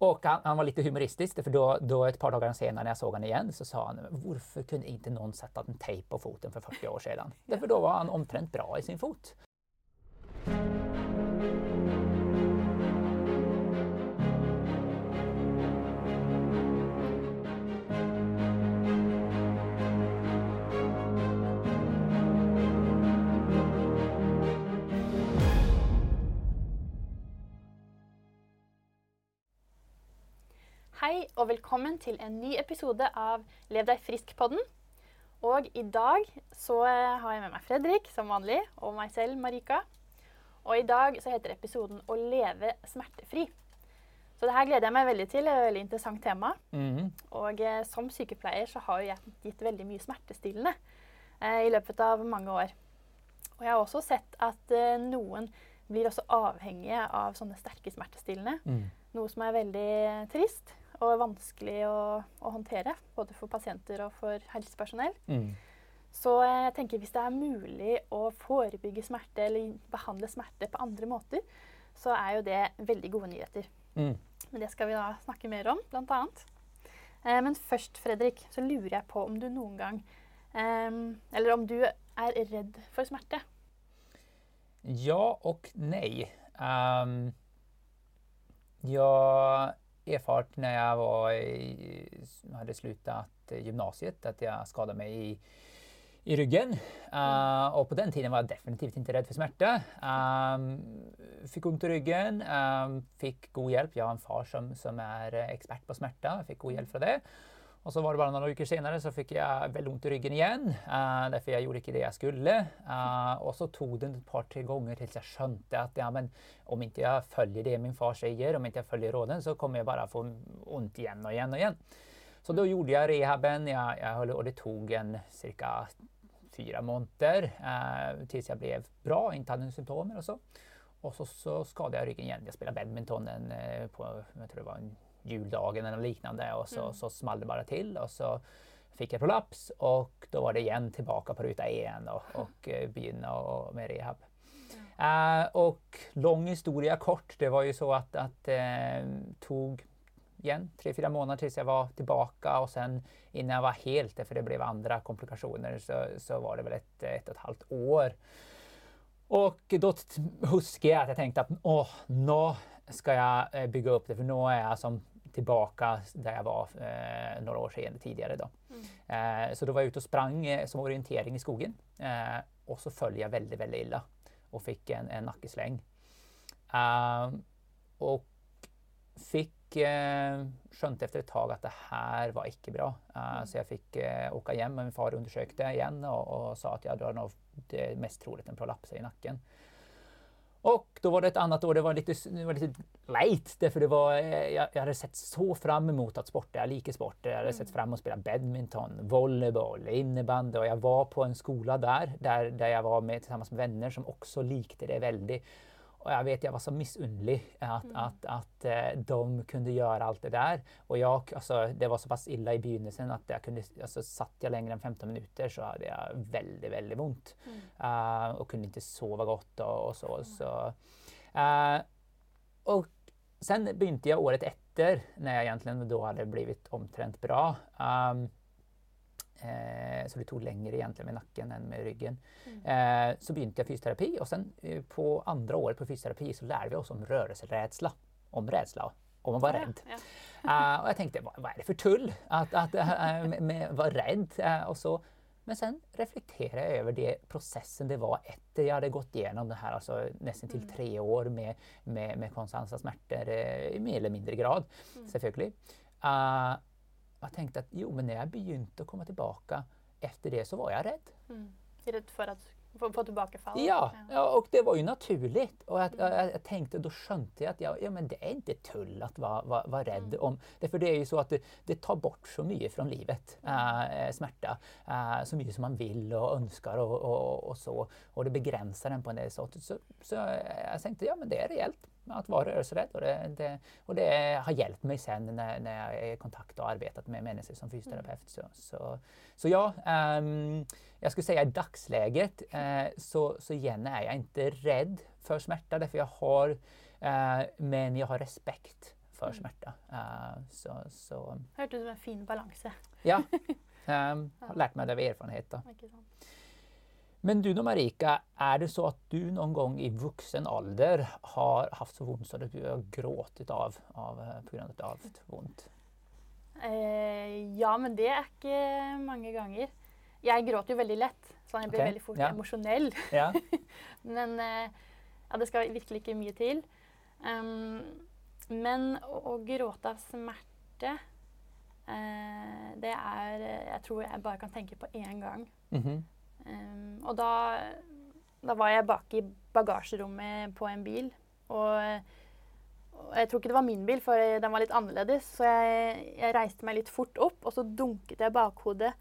Och han, han, var lite humoristisk, för då, då ett par dagar senare när jag såg honom igen så sa han varför kunde inte någon sätta en tejp på foten för 40 år sedan? Därför då var han omtrent bra i sin fot. Hei og velkommen til en ny episode av Lev deg frisk-podden. Og i dag så har jeg med meg Fredrik som vanlig, og meg selv, Marika. Og i dag så heter episoden 'Å leve smertefri'. Så det her gleder jeg meg veldig til. Det er et veldig interessant tema. Mm. Og eh, som sykepleier så har jo jeg gitt veldig mye smertestillende eh, i løpet av mange år. Og jeg har også sett at eh, noen blir også avhengige av sånne sterke smertestillende. Mm. Noe som er veldig trist og vanskelig å, å håndtere. Både for pasienter og for helsepersonell. Mm. Så eh, jeg tenker hvis det er mulig å forebygge smerte eller behandle smerte på andre måter, så er jo det veldig gode nyheter. Mm. Men det skal vi da snakke mer om, blant annet. Eh, men først, Fredrik, så lurer jeg på om du noen gang eh, Eller om du er redd for smerte. Ja och nej. Um, jag erfart när jag var i, hade slutat gymnasiet att jag skadade mig i, i ryggen. Uh, och på den tiden var jag definitivt inte rädd för smärta. Um, fick ont i ryggen, um, fick god hjälp. Jag har en far som, som är expert på smärta, fick god hjälp för det. Och så var det bara några veckor senare så fick jag väldigt ont i ryggen igen. Uh, därför jag gjorde inte det jag skulle. Uh, och så tog det ett par, tre gånger tills jag skönte att ja, men, om inte jag följer det min far säger, om inte jag följer råden så kommer jag bara få ont igen och igen och igen. Så då gjorde jag rehaben jag, jag höll, och det tog en cirka fyra månader uh, tills jag blev bra, inte hade några symptom och så. Och så, så skadade jag ryggen igen. Jag spelade badminton en, på, jag tror det var en juldagen eller liknande och så, Mm. så small det bara till och så fick jag prolaps och då var det igen tillbaka på ruta igen och, och eh, begynna och, med rehab. Eh, och lång historia kort, det var ju så att, att eh, tog igen tre, fyra månader tills jag var tillbaka och sen innan jag var helt, för det blev andra komplikationer, så, så var det väl ett, ett och ett halvt år. Och då huskade jag att jag tänkte att åh, nu ska jag bygga upp det för nu är jag som tillbaka där jag var eh, några år sedan tidigare. Då. Eh, så då var jag ute och sprang eh, som orientering i skogen eh, och så föll jag väldigt, väldigt illa och fick en, en nackesläng. Eh, och fick eh, skönt efter ett tag att det här var icke bra. Eh, Så jag fick eh, åka hem och min far undersökte igen och, och sa att jag hade nog det mest troligt en prolaps i nacken. Och då var det ett annat år, det var lite, det var lite late därför det var, eh, jag, jag hade sett så fram emot att sporta, jag liker sport. Jag hade sett fram emot att spela badminton, volleyboll, innebandy och jag var på en skola där, där, där jag var med tillsammans med vänner som också likte det väldigt. Och jag vet, jag var så missunnlig att, att, att eh, de kunde göra allt det där. Och jag, alltså, det var så pass illa i begynnelsen att jag kunde, alltså, satt jag längre än 15 minuter så hade jag väldigt, väldigt ont. Eh, och kunde inte sova gott och, och så. så eh, och sen begynte jag året efter när jag egentligen då hade blivit omtrent bra. Um, Eh, så det tog längre egentligen med nacken än med ryggen. Eh, så begynte jag fysioterapi och sen eh, på andra året på fysioterapi så lärde vi oss om rörelserädsla. Om rädsla, om att vara Ja, rädd. ja. Eh, och jag tänkte, vad, vad är det för tull att, att med, vara rädd? eh, och så. Men sen reflekterade jag över det processen det var efter jag hade gått igenom det här, alltså nästan till tre år med, med, med konstanta smärtor i mer eller mindre grad, selvfølgelig. Uh, jag tänkte att jo, men när jag begynte att komma tillbaka efter det så var jag rädd. Mm. Redd for at få, få tilbakefall? Ja, ja, och det var ju naturligt. Och jag, jag, jag tänkte, då skönte jag att jag, ja, men det är inte tull att vara, vara, vara rädd om. Därför det är ju så att det, det tar bort så mycket från livet, äh, smärta. Äh, så mycket som man vill och önskar och, och, och så. Och det begränsar en på en del sätt. Så, så jag tänkte, ja men det är reellt att vara rörelserädd. Och det, det, och det har hjälpt mig sen när, när jag är i kontakt och arbetat med människor som fysioterapeut. Så, så, så ja, ehm, jag skulle säga i dagsläget eh, så, så igen är jag inte rädd för smärta därför jag har, eh, men jag har respekt för Mm. smärta. Eh, så, så ut som en fin balanse. ja, um, har lärt mig det av erfarenhet. Då. Men du då Marika, är det så att du någon gång i vuxen ålder har haft så ont så att du har gråtit av, av, eh, på grund av ont? Eh, ja, men det er ikke mange ganger. Jeg gråter jo veldig lett, så jeg blir Ok, veldig fort ja. emosjonell. Ja, Men eh, ja, det skal virkelig ikke mye til. Um, men å gråte av smerte eh, Det er Jeg tror jeg bare kan tenke på én gang. mhm, Um, og da, da var jeg bak i bagasjerommet på en bil. Og, og jeg tror ikke det var min bil, for den var litt annerledes. Så jeg, jeg reiste meg litt fort opp, og så dunket jeg bakhodet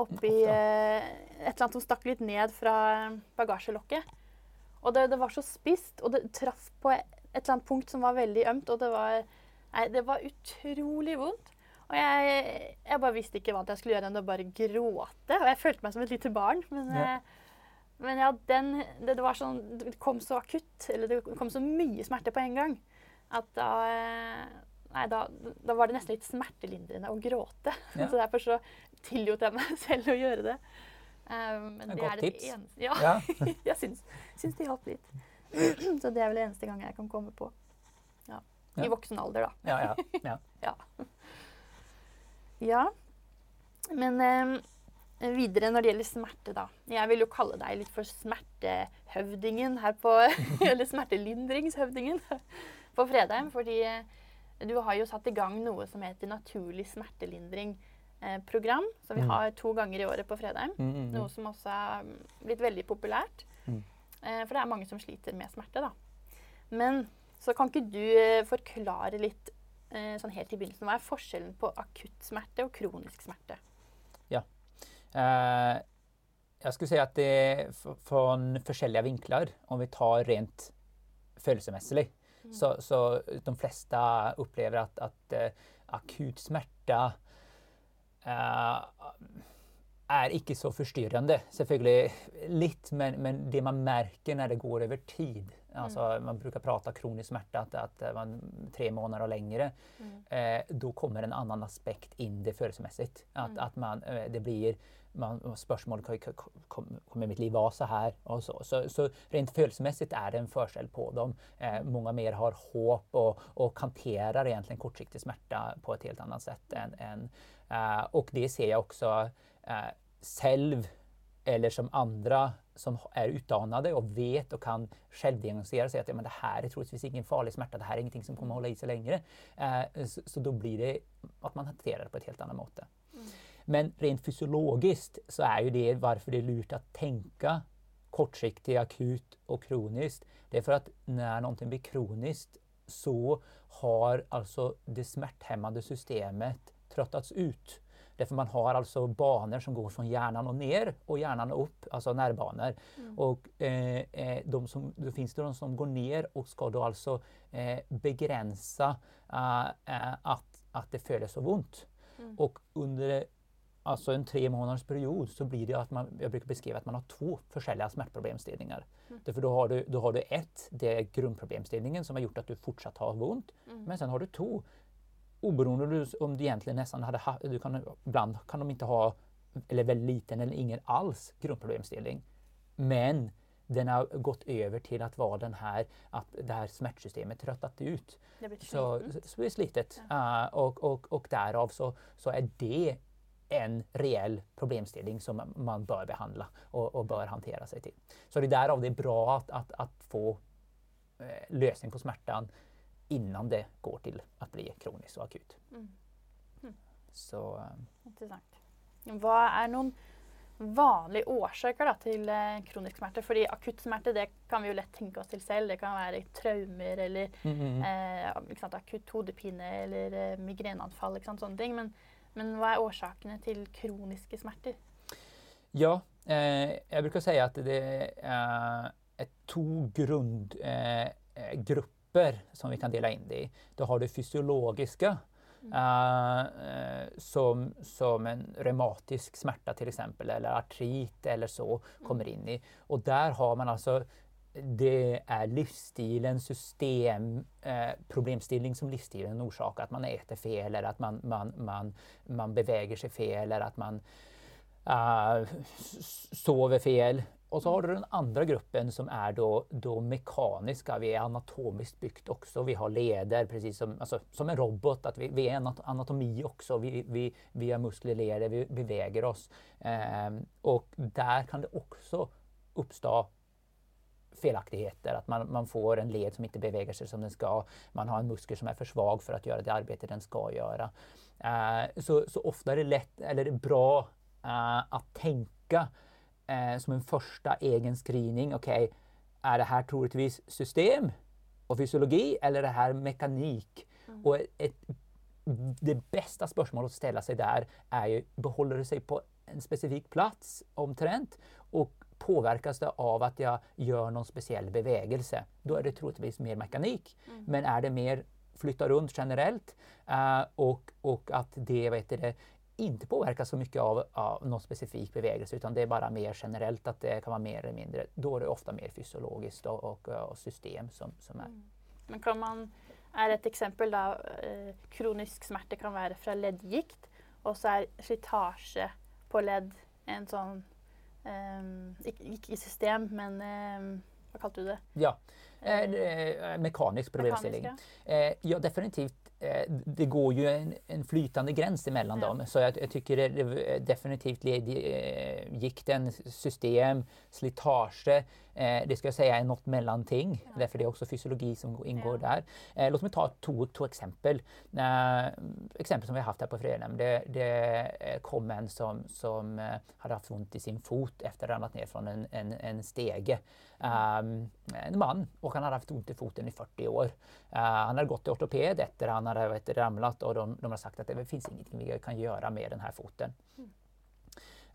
oppi da. eh, et eller annet som stakk litt ned fra bagasjelokket. Og det, det var så spisst, og det traff på et eller annet punkt som var veldig ømt. Og det var, nei, det var utrolig vondt. Og jeg, jeg bare visste ikke hva jeg skulle gjøre enn å bare gråte. Og jeg følte meg som et lite barn. Men Ja. eh, men ja, den, det, det var sånn Det kom så akutt, eller det kom så mye smerte på en gang, at da eh, Nei, da, da var det nesten litt smertelindrende å gråte. Ja. Så derfor så tillot jeg meg selv å gjøre det. Um, men Et det godt er det tips. eneste Ja, ja. jeg syns, syns det hjalp litt. så det er vel det eneste gangen jeg kan komme på. Ja. I voksen alder, da. ja, ja, ja. Ja. Men eh, videre når det gjelder smerte, da. Jeg vil jo kalle deg litt for smertehøvdingen her på Eller smertelindringshøvdingen på Fredheim. Fordi eh, du har jo satt i gang noe som heter Naturlig smertelindring-program. Som vi Mm. har to ganger i året på Fredheim. Mm, mm, Noe mm. som også er blitt veldig populært. Mm. Eh, for det er mange som sliter med smerte, da. Men så kan ikke du eh, forklare litt eh, sånn helt i begynnelsen, hva er forskjellen på akutt smerte og kronisk smerte? Eh, jag skulle säga att det är från olika vinklar. Om vi tar rent känslomässigt. Mm. Så, så de flesta upplever att, att eh, akut smärta eh, är inte så förstyrrande. Selvfølgelig lite, men, men det man märker när det går över tid. Alltså, Man brukar prata kronisk smärta, att, att man, tre månader och längre. Mm. Eh, då kommer en annan aspekt in det känslomässigt. Att, Mm. att man, eh, det blir man, spörsmål, kom, kom, kommer mitt liv vara så här? Och så. Så, så rent känslomässigt är det en förskäll på dem. Eh, många mer har hopp och, och hanterar egentligen kortsiktig smärta på ett helt annat sätt. Än, än, eh, och det ser jag också eh, själv eller som andra som är utdanade och vet och kan självdiagnostisera sig att ja, men det här är troligtvis ingen farlig smärta, det här är ingenting som kommer att hålla i sig längre. Eh, så, så då blir det att man hanterar det på ett helt annat mått. Mm. Men rent fysiologiskt så är ju det varför det är lurt att tänka kortsiktigt, akut och kroniskt. Det är för att när någonting blir kroniskt så har alltså det smärthämmande systemet tröttats ut. Därför man har alltså banor som går från hjärnan och ner och hjärnan och upp, alltså nervbanor. Mm. Och eh, eh, de som, då finns det de som går ner och ska då alltså eh, begränsa eh, eh, att, att det föder så ont. Mm. Och under alltså en tre månaders period så blir det att man, jag brukar beskriva att man har två olika smärtproblemställningar. Mm. Därför då har, du, då har du ett, det är grundproblemställningen som har gjort att du fortsatt har ont. Mm. Men sen har du två, oberoende om du egentligen nästan hade haft, du kan, ibland kan de inte ha, eller väldigt liten eller ingen alls grundproblemställning. Men den har gått över till att vara den här, att det här smärtsystemet tröttat ut. Det blir Så, sliten. så det är slitet. Uh, och, och, och därav så, så är det en reell problemställning som man bör behandla och, och bör hantera sig till. Så det är därav det är bra att, att, att få eh, lösning på smärtan innan det går till att bli kroniskt och akut. Mm. Så eh, Interessant. Hva er noen vanlige årsaker da, til eh, kronisk smerte? Fordi akutt smerte det kan vi jo lett tenke oss til selv. Det kan være traumer eller mm, mm, eh, ikke sant, akutt hodepine eller eh, sant, sånne ting. Men, men hva er årsakene til kroniske smerter? Ja, eh, jag brukar säga att det eh, är två grundgrupper eh, grupper som vi kan dela in det i. Då har du fysiologiska eh, som, som en reumatisk smärta till exempel eller artrit eller så kommer in i. Och där har man alltså det är livsstilen, system, eh, problemställning som livsstilen orsakar. Att man äter fel eller att man, man, man, man beväger sig fel eller att man uh, sover fel. Och så har du den andra gruppen som är då, då mekaniska. Vi är anatomiskt byggt också. Vi har leder precis som, alltså, som en robot. Att vi, vi är anatomi också. Vi, vi, vi har muskler, leder, vi beväger oss. Eh, och där kan det också uppstå felaktigheter, att man, man får en led som inte beväger sig som den ska. Man har en muskel som är för svag för att göra det arbete den ska göra. Eh, så, så ofta är det lätt, eller bra eh, att tänka uh, som en första egen screening. Okej, okay, är det här troligtvis system och fysiologi eller är det här mekanik? Mm. Och ett, det bästa spörsmålet att ställa sig där är ju, behåller det sig på en specifik plats omtrent och påverkas det av att jag gör någon speciell bevägelse, då är det troligtvis mer mekanik. Mm. Men är det mer flytta runt generellt uh, och, och att det, vet det inte påverkas så mycket av, av någon specifik bevägelse utan det är bara mer generellt att det kan vara mer eller mindre. Då är det ofta mer fysiologiskt och, och, och system som, som är. Mm. Men kan man, är ett exempel då, eh, kronisk smärta kan vara från ledgikt och så är slitage på led en sån Um, ikke, system, men um, hva kalte du det? Ja, eh, eh mekanisk problemställning. Ja. Eh, ja, definitivt Eh, det går ju en, en flytande gräns emellan ja. dem. Så jag, jag tycker det, det definitivt eh, gick den system, slitage, eh, det ska jag säga är något mellanting. Ja. Därför det är också fysiologi som ingår ja. där. Eh, låt mig ta två, två exempel. Eh, exempel som vi har haft här på Fredhem. Det, det kom en som, som hade haft ont i sin fot efter att ha ramlat ner från en, en, en stege. Um, en man och han hade haft ont i foten i 40 år. Uh, han hade gått till ortoped efter han hade vet, ramlat och de, de har sagt att det finns ingenting vi kan göra med den här foten. Mm.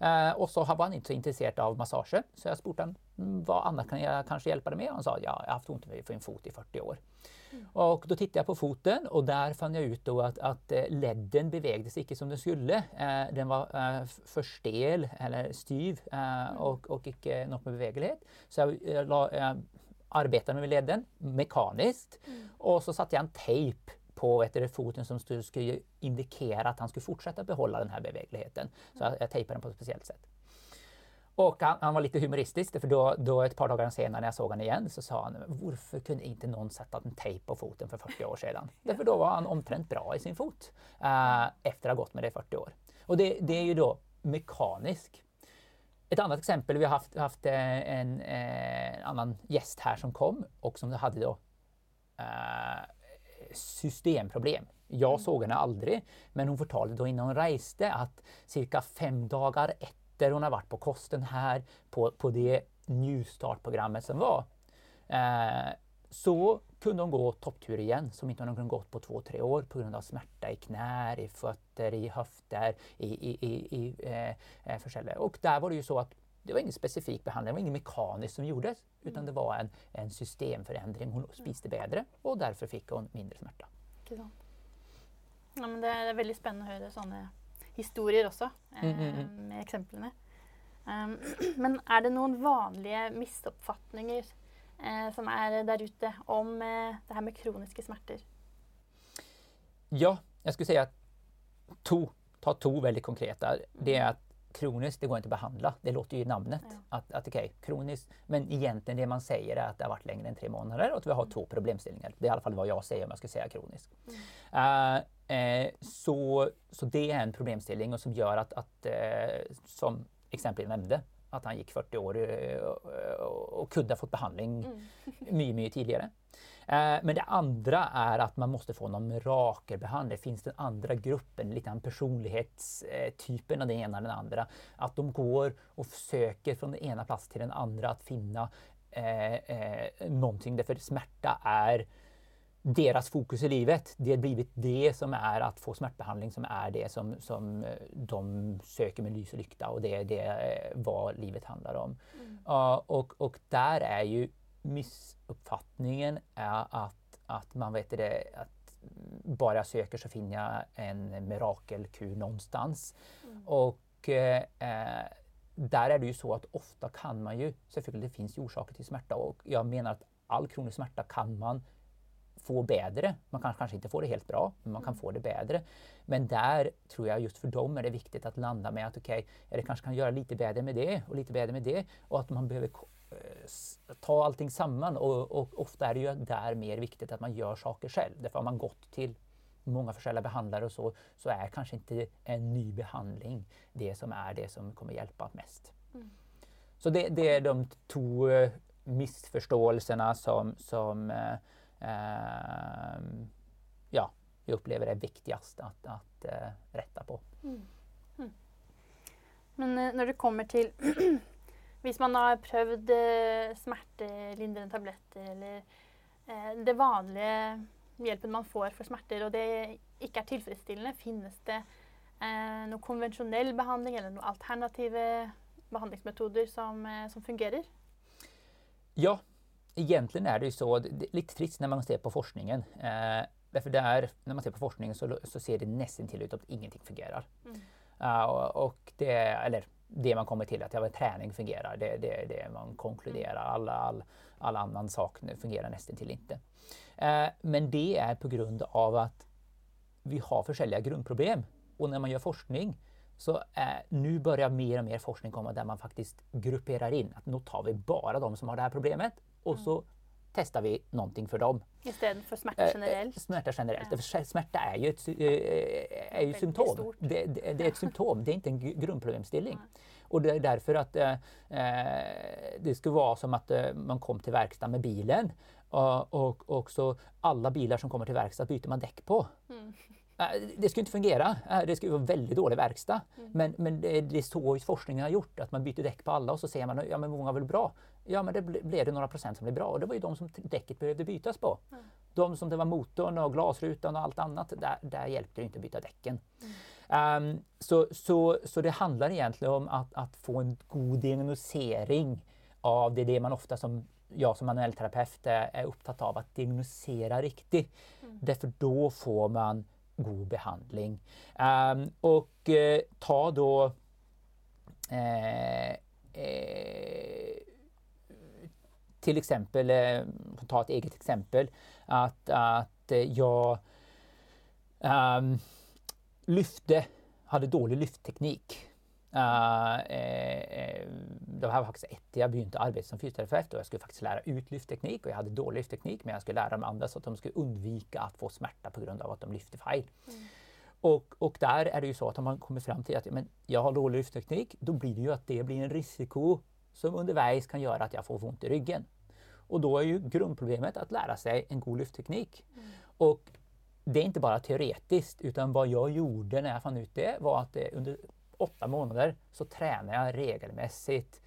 Uh, och så var han inte så intresserad av massage så jag spurtade honom mm, vad annat kan jag kanske hjälpa dig med? Och han sa ja, jag har haft ont i min fot i 40 år. Mm. Och då tittade jag på foten och där fann jag ut då att, att eh, ledden bevägdes icke som den skulle. Eh, den var eh, för stel eller styv eh, mm. och, och icke något med beväglighet. Så jag, jag, la, jag arbetade med ledden mekaniskt mm. och så satte jag en tejp på vet foten som skulle indikera att han skulle fortsätta behålla den här bevägligheten. Så jag, jag tejpade den på ett speciellt sätt. Och han, han, var lite humoristisk för då, då ett par dagar senare när jag såg honom igen så sa han Varför kunde inte någon sätta en tejp på foten för 40 år sedan? Därför då var han omtrent bra i sin fot uh, efter att ha gått med det i 40 år. Och det, det är ju då mekanisk. Ett annat exempel, vi har haft, haft eh, en, en eh, annan gäst här som kom och som hade då uh, systemproblem. Jag mm. såg henne aldrig, men hon förtalade då innan hon reste att cirka fem dagar efter hon har varit på kosten här på, på det Newstart-programmet som var, eh, så kunde hon gå topptur igen som inte hon kunde gått på två, tre år på grund av smärta i knär, i fötter, i höfter, i, i, i, i eh, eh Och där var det ju så att det var ingen specifik behandling, det var inget mekaniskt som gjordes utan det var en, en systemförändring. Hon spiste bättre och därför fick hon mindre smärta. Ja, men det är väldigt spännande att höra sådana historier också eh, mm, mm, mm. med exemplen. Um, men är det några vanliga missuppfattningar eh, som är där ute om eh, det här med kroniska smärtor? Ja, jag skulle säga att to, ta två väldigt konkreta. Det är att kroniskt, det går inte att behandla. Det låter ju i namnet. Ja. Att, att okej, okay, kroniskt. Men egentligen det man säger är att det har varit längre än tre månader och att vi har mm. två problemställningar. Det är i alla fall vad jag säger om jag ska säga kroniskt. Mm. Uh, uh, så, så det är en problemställning och som gör att, att uh, som exempel nämnde, att han gick 40 år och kunde ha fått behandling mm. mycket, mycket tidigare. Eh, men det andra är att man måste få någon mirakelbehandling. Finns den andra gruppen, lite grann personlighetstypen av den ena eller den andra. Att de går och försöker från den ena platsen till den andra att finna eh, eh, någonting. Därför smärta är deras fokus i livet. Det har blivit det som är att få smärtbehandling som är det som, som de söker med lys och lykta och det är det vad livet handlar om. Mm. Uh, och, och där är ju missuppfattningen är att, att man vet det, att bara jag söker så finner jag en mirakelkur någonstans. Mm. Och eh, där är det ju så att ofta kan man ju, selvfølgelig det finns ju orsaker till smärta och jag menar att all kronisk smärta kan man få bättre. Man kan kanske inte få det helt bra, men man kan få det bättre. Men där tror jag just för dem är det viktigt att landa med att okej, okay, det kanske kan göra lite bättre med det och lite bättre med det och att man behöver eh, ta allting samman och, och, ofta är det ju där mer viktigt att man gör saker själv. Därför har man gått till många försäljare behandlare och så, så är kanske inte en ny behandling det som är det som kommer hjälpa mest. Mm. Så det, det, är de två eh, missförståelserna som, som eh, eh, ja, jag upplever är viktigast att, att eh, rätta på. Mm. Mm. Men eh, när det kommer till Om man har prövat eh, smärtlindrande tabletter eller eh, det vanliga hjälpen man får för smärtor och det inte är tillfredsställande, finns det eh, någon konventionell behandling eller några alternativa behandlingsmetoder som, som fungerar? Ja, egentligen är det ju så, det är lite trist när man ser på forskningen. Eh, därför där, när man ser på forskningen så, så ser det nästan till ut att ingenting fungerar. Mm. Uh, och, det, eller det man kommer till att ja, träning fungerar, det är det, det, man konkluderar. Mm. Alla, all, all annan sak fungerar nästan till inte. Uh, men det är på grund av att vi har försäljliga grundproblem. Och när man gör forskning så eh, nu börjar mer och mer forskning komma där man faktiskt grupperar in att nu tar vi bara de som har det här problemet och mm. så testar vi någonting för dem. Istället för smärta eh, generellt? Eh, smärta generellt. Ja. Smärta är ju ett är ju symptom. Det, det, det, är ett symptom, det är inte en grundproblemstilling. Ja. Och det är därför att eh, det skulle vara som att eh, man kom till verkstad med bilen och, och, och så alla bilar som kommer till verkstad byter man däck på. Mm. Det skulle inte fungera. Det skulle vara väldigt dålig verkstad. Mm. Men, men det, det är så forskningen har gjort, att man byter däck på alla och så ser man ja men många väl bra. Ja men det blev det några procent som blev bra och det var ju de som däcket behövde bytas på. Mm. De som det var motorn och glasrutan och allt annat, där, där hjälpte det inte att byta däcken. Mm. Um, så, så, så det handlar egentligen om att, att få en god diagnosering av det, det man ofta som jag som manuell terapeut är, är upptatt av att diagnosera riktigt. Mm. Därför då får man god behandling. Um, och eh, ta då eh, eh, till exempel, eh, ta ett eget exempel, att, att eh, jag um, lyfte, hade dålig lyftteknik. Uh, eh, det var faktiskt ett, jag begynte arbeta som fysioterapeut och jag skulle faktiskt lära ut lyftteknik och jag hade dålig lyftteknik men jag skulle lära de andra så att de skulle undvika att få smärta på grund av att de lyfte fel. Mm. Och, och där är det ju så att om man kommer fram till att men jag har dålig lyftteknik, då blir det ju att det blir en risiko som undervägs kan göra att jag får ont i ryggen. Och då är ju grundproblemet att lära sig en god lyftteknik. Mm. Och det är inte bara teoretiskt utan vad jag gjorde när jag fann ut det var att det under åtta månader så tränade jag regelmässigt eh, eh,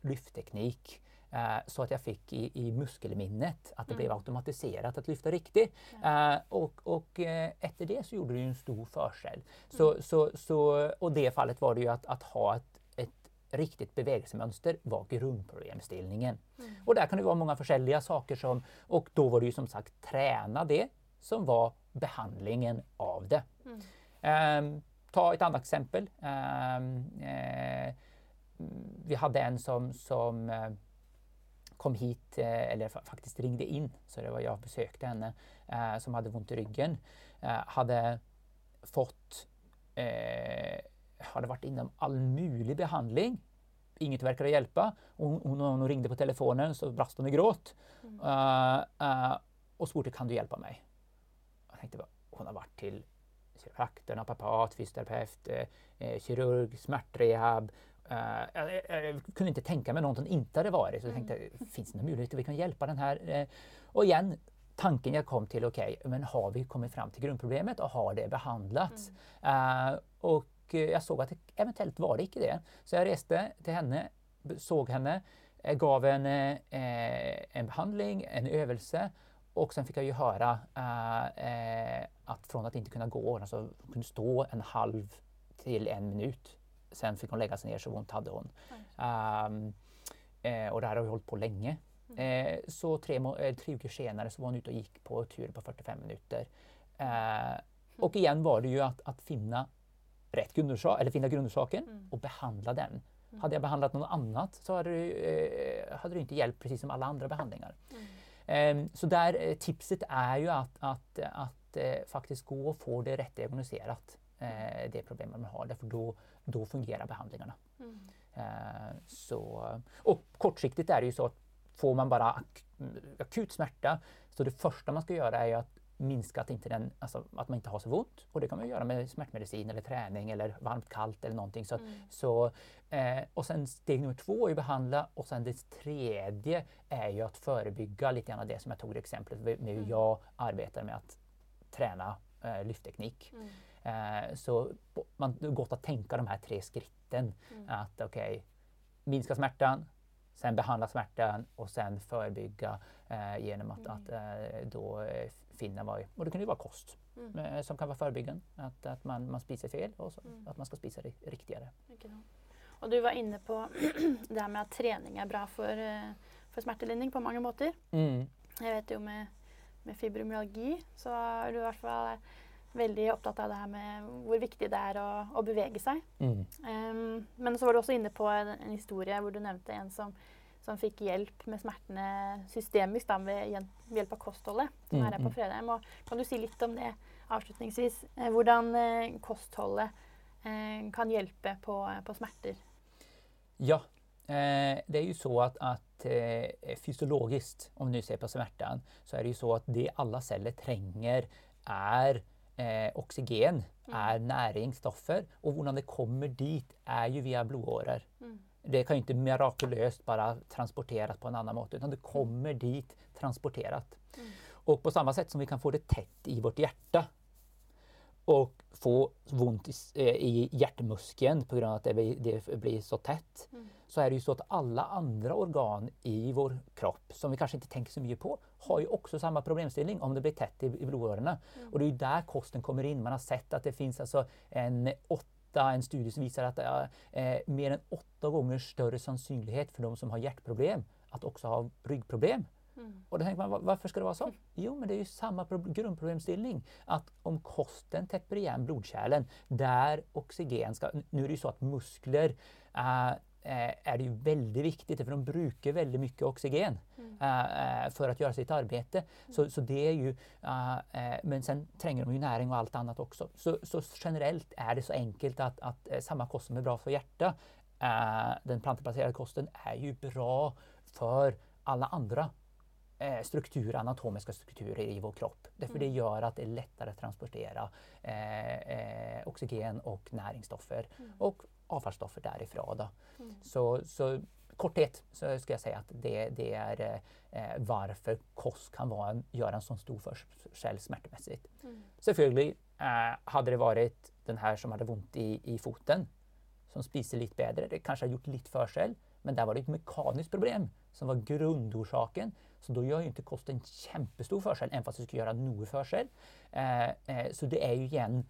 lyftteknik eh, så att jag fick i, i muskelminnet att det mm. blev automatiserat att lyfta riktigt. Mm. och och eh, efter det så gjorde det en stor förskäll. Så, mm. så, så, och det fallet var det ju att, att ha ett, ett riktigt bevägelsemönster var grundproblemställningen. Mm. Och där kan det vara många olika saker som, och då var det ju som sagt träna det som var behandlingen av det. Um, ta ett annat exempel. Um, uh, vi hade en som, som uh, kom hit, uh, eller faktiskt ringde in, så det var jag besökte henne, som hade ont i ryggen. hade fått, hade varit inom all möjlig behandling. Inget verkade hjälpa. Hon, hon, hon ringde på telefonen så brast hon i gråt. Mm. och frågade kan du hjälpa mig? Jag tänkte, hon har varit till kiropraktor, naprapat, fysioterapeut, eh, eh, kirurg, smärtrehab. Uh, jag, jag, kunde inte tänka mig någon som inte hade varit så jag tänkte, mm. finns det några möjligheter vi kan hjälpa den här? Uh, och igen, tanken jag kom till, okej, okay, men har vi kommit fram till grundproblemet och har det behandlats? Mm. Uh, och jag såg att det eventuellt var det icke det. Så jag reste till henne, såg henne, gav henne en behandling, en övelse och sen fick jag ju höra eh, att från att inte kunna gå, alltså kunde stå en halv till en minut. Sen fick hon lägga sig ner så ont hade hon. Mm. Um, eh, och det här har vi hållit på länge. Mm. Eh, så tre, eh, tre veckor senare så var hon ute och gick på tur på 45 minuter. Eh, och igen var det ju att, att finna rätt grundorsak, eller finna grundorsaken Mm. och behandla den. Hade jag behandlat något annat så hade det, eh, hade det inte hjälpt precis som alla andra behandlingar. Mm. Ehm, så där, eh, tipset är ju att, att, att eh, faktiskt gå och få det rätt diagnostiserat, eh, det problemet man har, därför då, då fungerar behandlingarna. Mm. Eh, så, och kortsiktigt är det ju så att får man bara ak akut smärta, så det första man ska göra är att minska att, inte den, alltså att man inte har så ont. Och det kan man göra med smärtmedicin eller träning eller varmt kallt eller någonting. Så, Mm. så, eh, och sen steg nummer två är att behandla och sen det tredje är ju att förebygga lite grann av det som jag tog det exemplet med med hur Mm. jag arbetar med att träna eh, lyftteknik. Mm. Eh, så man, det är gott att tänka de här tre skritten. Mm. Att okej, minska smärtan, sen behandla smärtan och sen förebygga eh, genom att, Mm. att eh, då eh, finna vad, och det kan ju vara kost Mm. eh, som kan vara förebyggande. Att, att man, man spiser fel och så, Mm. att man ska spisa ri- riktigare. Og du var inne på det her med at trening er bra for, eh, for smertelindring på mange måter. Mm. Jeg vet jo med, med fibromyalgi så er du i hvert fall veldig opptatt av det her med hvor viktig det er å, å bevege seg. Mm. Ehm, men så var du også inne på en, en historie hvor du nevnte en som, som fikk hjelp med smertene systemisk da, ved ved hjelp av kostholdet, som Mm, er her mm. på Fredheim. Og kan du si litt om det avslutningsvis? Eh, hvordan eh, kostholdet eh, kan hjelpe på, på smerter? Ja, eh, det är ju så att, att eh, fysiologiskt, om du ser på smärtan, så är det ju så att det alla celler tränger är eh, oxygen, Mm. är näringsstoffer och hur det kommer dit är ju via blodårer. Mm. Det kan ju inte mirakulöst bara transporteras på en annan måte utan det kommer dit transporterat. Mm. Och på samma sätt som vi kan få det tätt i vårt hjärta och få ont i, eh, i hjärtmuskeln på grund av att det blir, det blir så tätt Mm. så är det ju så att alla andra organ i vår kropp som vi kanske inte tänker så mycket på har ju också samma problemställning om det blir tätt i, i blodårorna. Mm. Och det är ju där kosten kommer in. Man har sett att det finns alltså en åtta, en studie som visar att det är eh, mer än åtta gånger större sannolikhet för de som har hjärtproblem att också ha ryggproblem. Mm. Och då tänker man, "Va- varför ska det vara så? Jo, men det är ju samma pro- grundproblemställning. Att om kosten täpper igen blodkärlen där oxygen ska... Nu är det ju så att muskler eh, är det ju väldigt viktigt för de brukar väldigt mycket oxygen Mm. eh, för att göra sitt arbete. Så, så det är ju, men sen tränger de ju näring och allt annat också. Så, så generellt är det så enkelt att, att samma kost som är bra för hjärta, den plantbaserade kosten, är ju bra för alla andra eh, strukturer, anatomiska strukturer i vår kropp. Därför Mm. det gör att det är lättare att transportera eh, eh, oxygen och näringsstoffer Mm. och avfallsstoffer därifrån. Då. Mm. Så, så korthet så ska jag säga att det, det är eh, varför kost kan vara en, göra en sån stor förskäll smärtmässigt. Mm. Selvfølgelig eh, hade det varit den här som hade ont i, i foten som spiser lite bättre, det kanske har gjort lite förskäll, men där var det ett mekaniskt problem som var grundorsaken. Så då gör ju inte kosten kämpestor förskäll, även fast det skulle göra något förskäll. Eh, eh, så det är ju igen,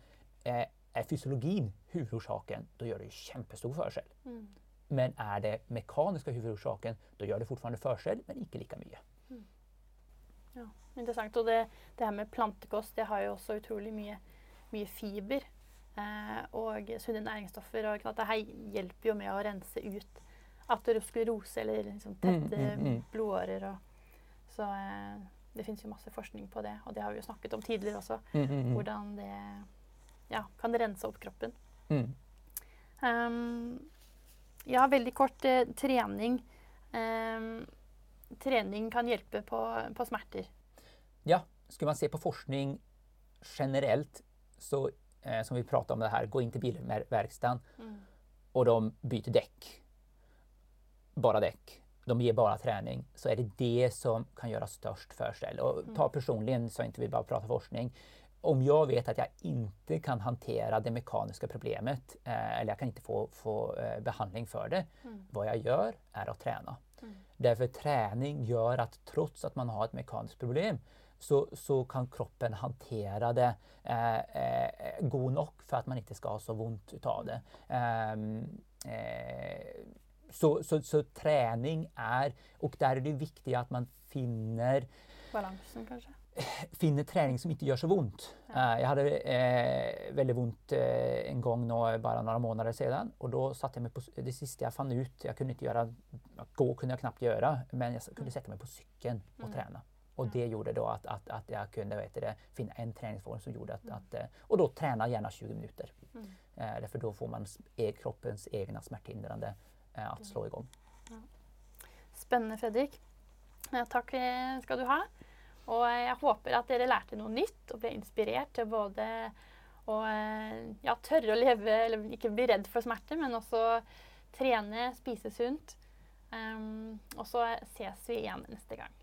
eh, är fysiologin huvudorsaken, då gör det ju kämpestor förskäll. Mm. Men är det mekaniska huvudorsaken, då gör det fortfarande förskäll, men inte lika mycket. Ja, interessant. Og det, det her med plantekost det har jo også utrolig mye, mye fiber eh, næringsstoffer. Og ikke sant, det her hjelper jo med å rense ut aterosklerose eller liksom tette Mm, mm, mm. blodårer. Så eh, det finnes jo masse forskning på det, og det har vi jo snakket om tidligere også. Mm, mm, mm. Hvordan det ja, kan rense opp kroppen. Mm. Ehm, ja, veldig kort eh, trening. Ehm, trening kan hjelpe på, på smerter. Ja, skulle man se på forskning generellt så eh, som vi pratade om det här, gå in till bilverkstaden Mm. och de byter däck. Bara däck. De ger bara träning. Så är det det som kan göra störst förställ. Och ta personligen, så inte vi bara pratar forskning. Om jag vet att jag inte kan hantera det mekaniska problemet eh, eller jag kan inte få, få eh, behandling för det. Mm. Vad jag gör är att träna. Mm. Därför träning gör att trots att man har ett mekaniskt problem så, så kan kroppen hantera det eh, eh, god nog för att man inte ska ha så ont utav det. Så, så, så träning är, och där är det viktigt att man finner Balansen, kanskje. finna träning som inte gör så ont. Ja. Eh, jag hade eh, väldigt ont eh, en gång nå, bara några månader sedan och då satte jag mig på det sista jag fann ut. Jag kunde inte göra, gå kunde jag knappt göra men jag kunde sätta mig på cykeln och Mm. träna. Och det gjorde då att, att, att jag kunde vet det, finna en träningsform som gjorde att, Mm. att eh, och då träna gärna 20 minuter. Mm. Eh, därför då får man e kroppens egna smärthindrande att Mm. slå igång. Spennende, Fredrik. Eh, Takk eh, skal du ha. Og eh, jeg håper at dere lærte noe nytt og ble inspirert til både eh, ja, tørre å leve, eller ikke bli redd for smerte, men også trene, spise sunt. Um, og så ses vi igjen neste gang.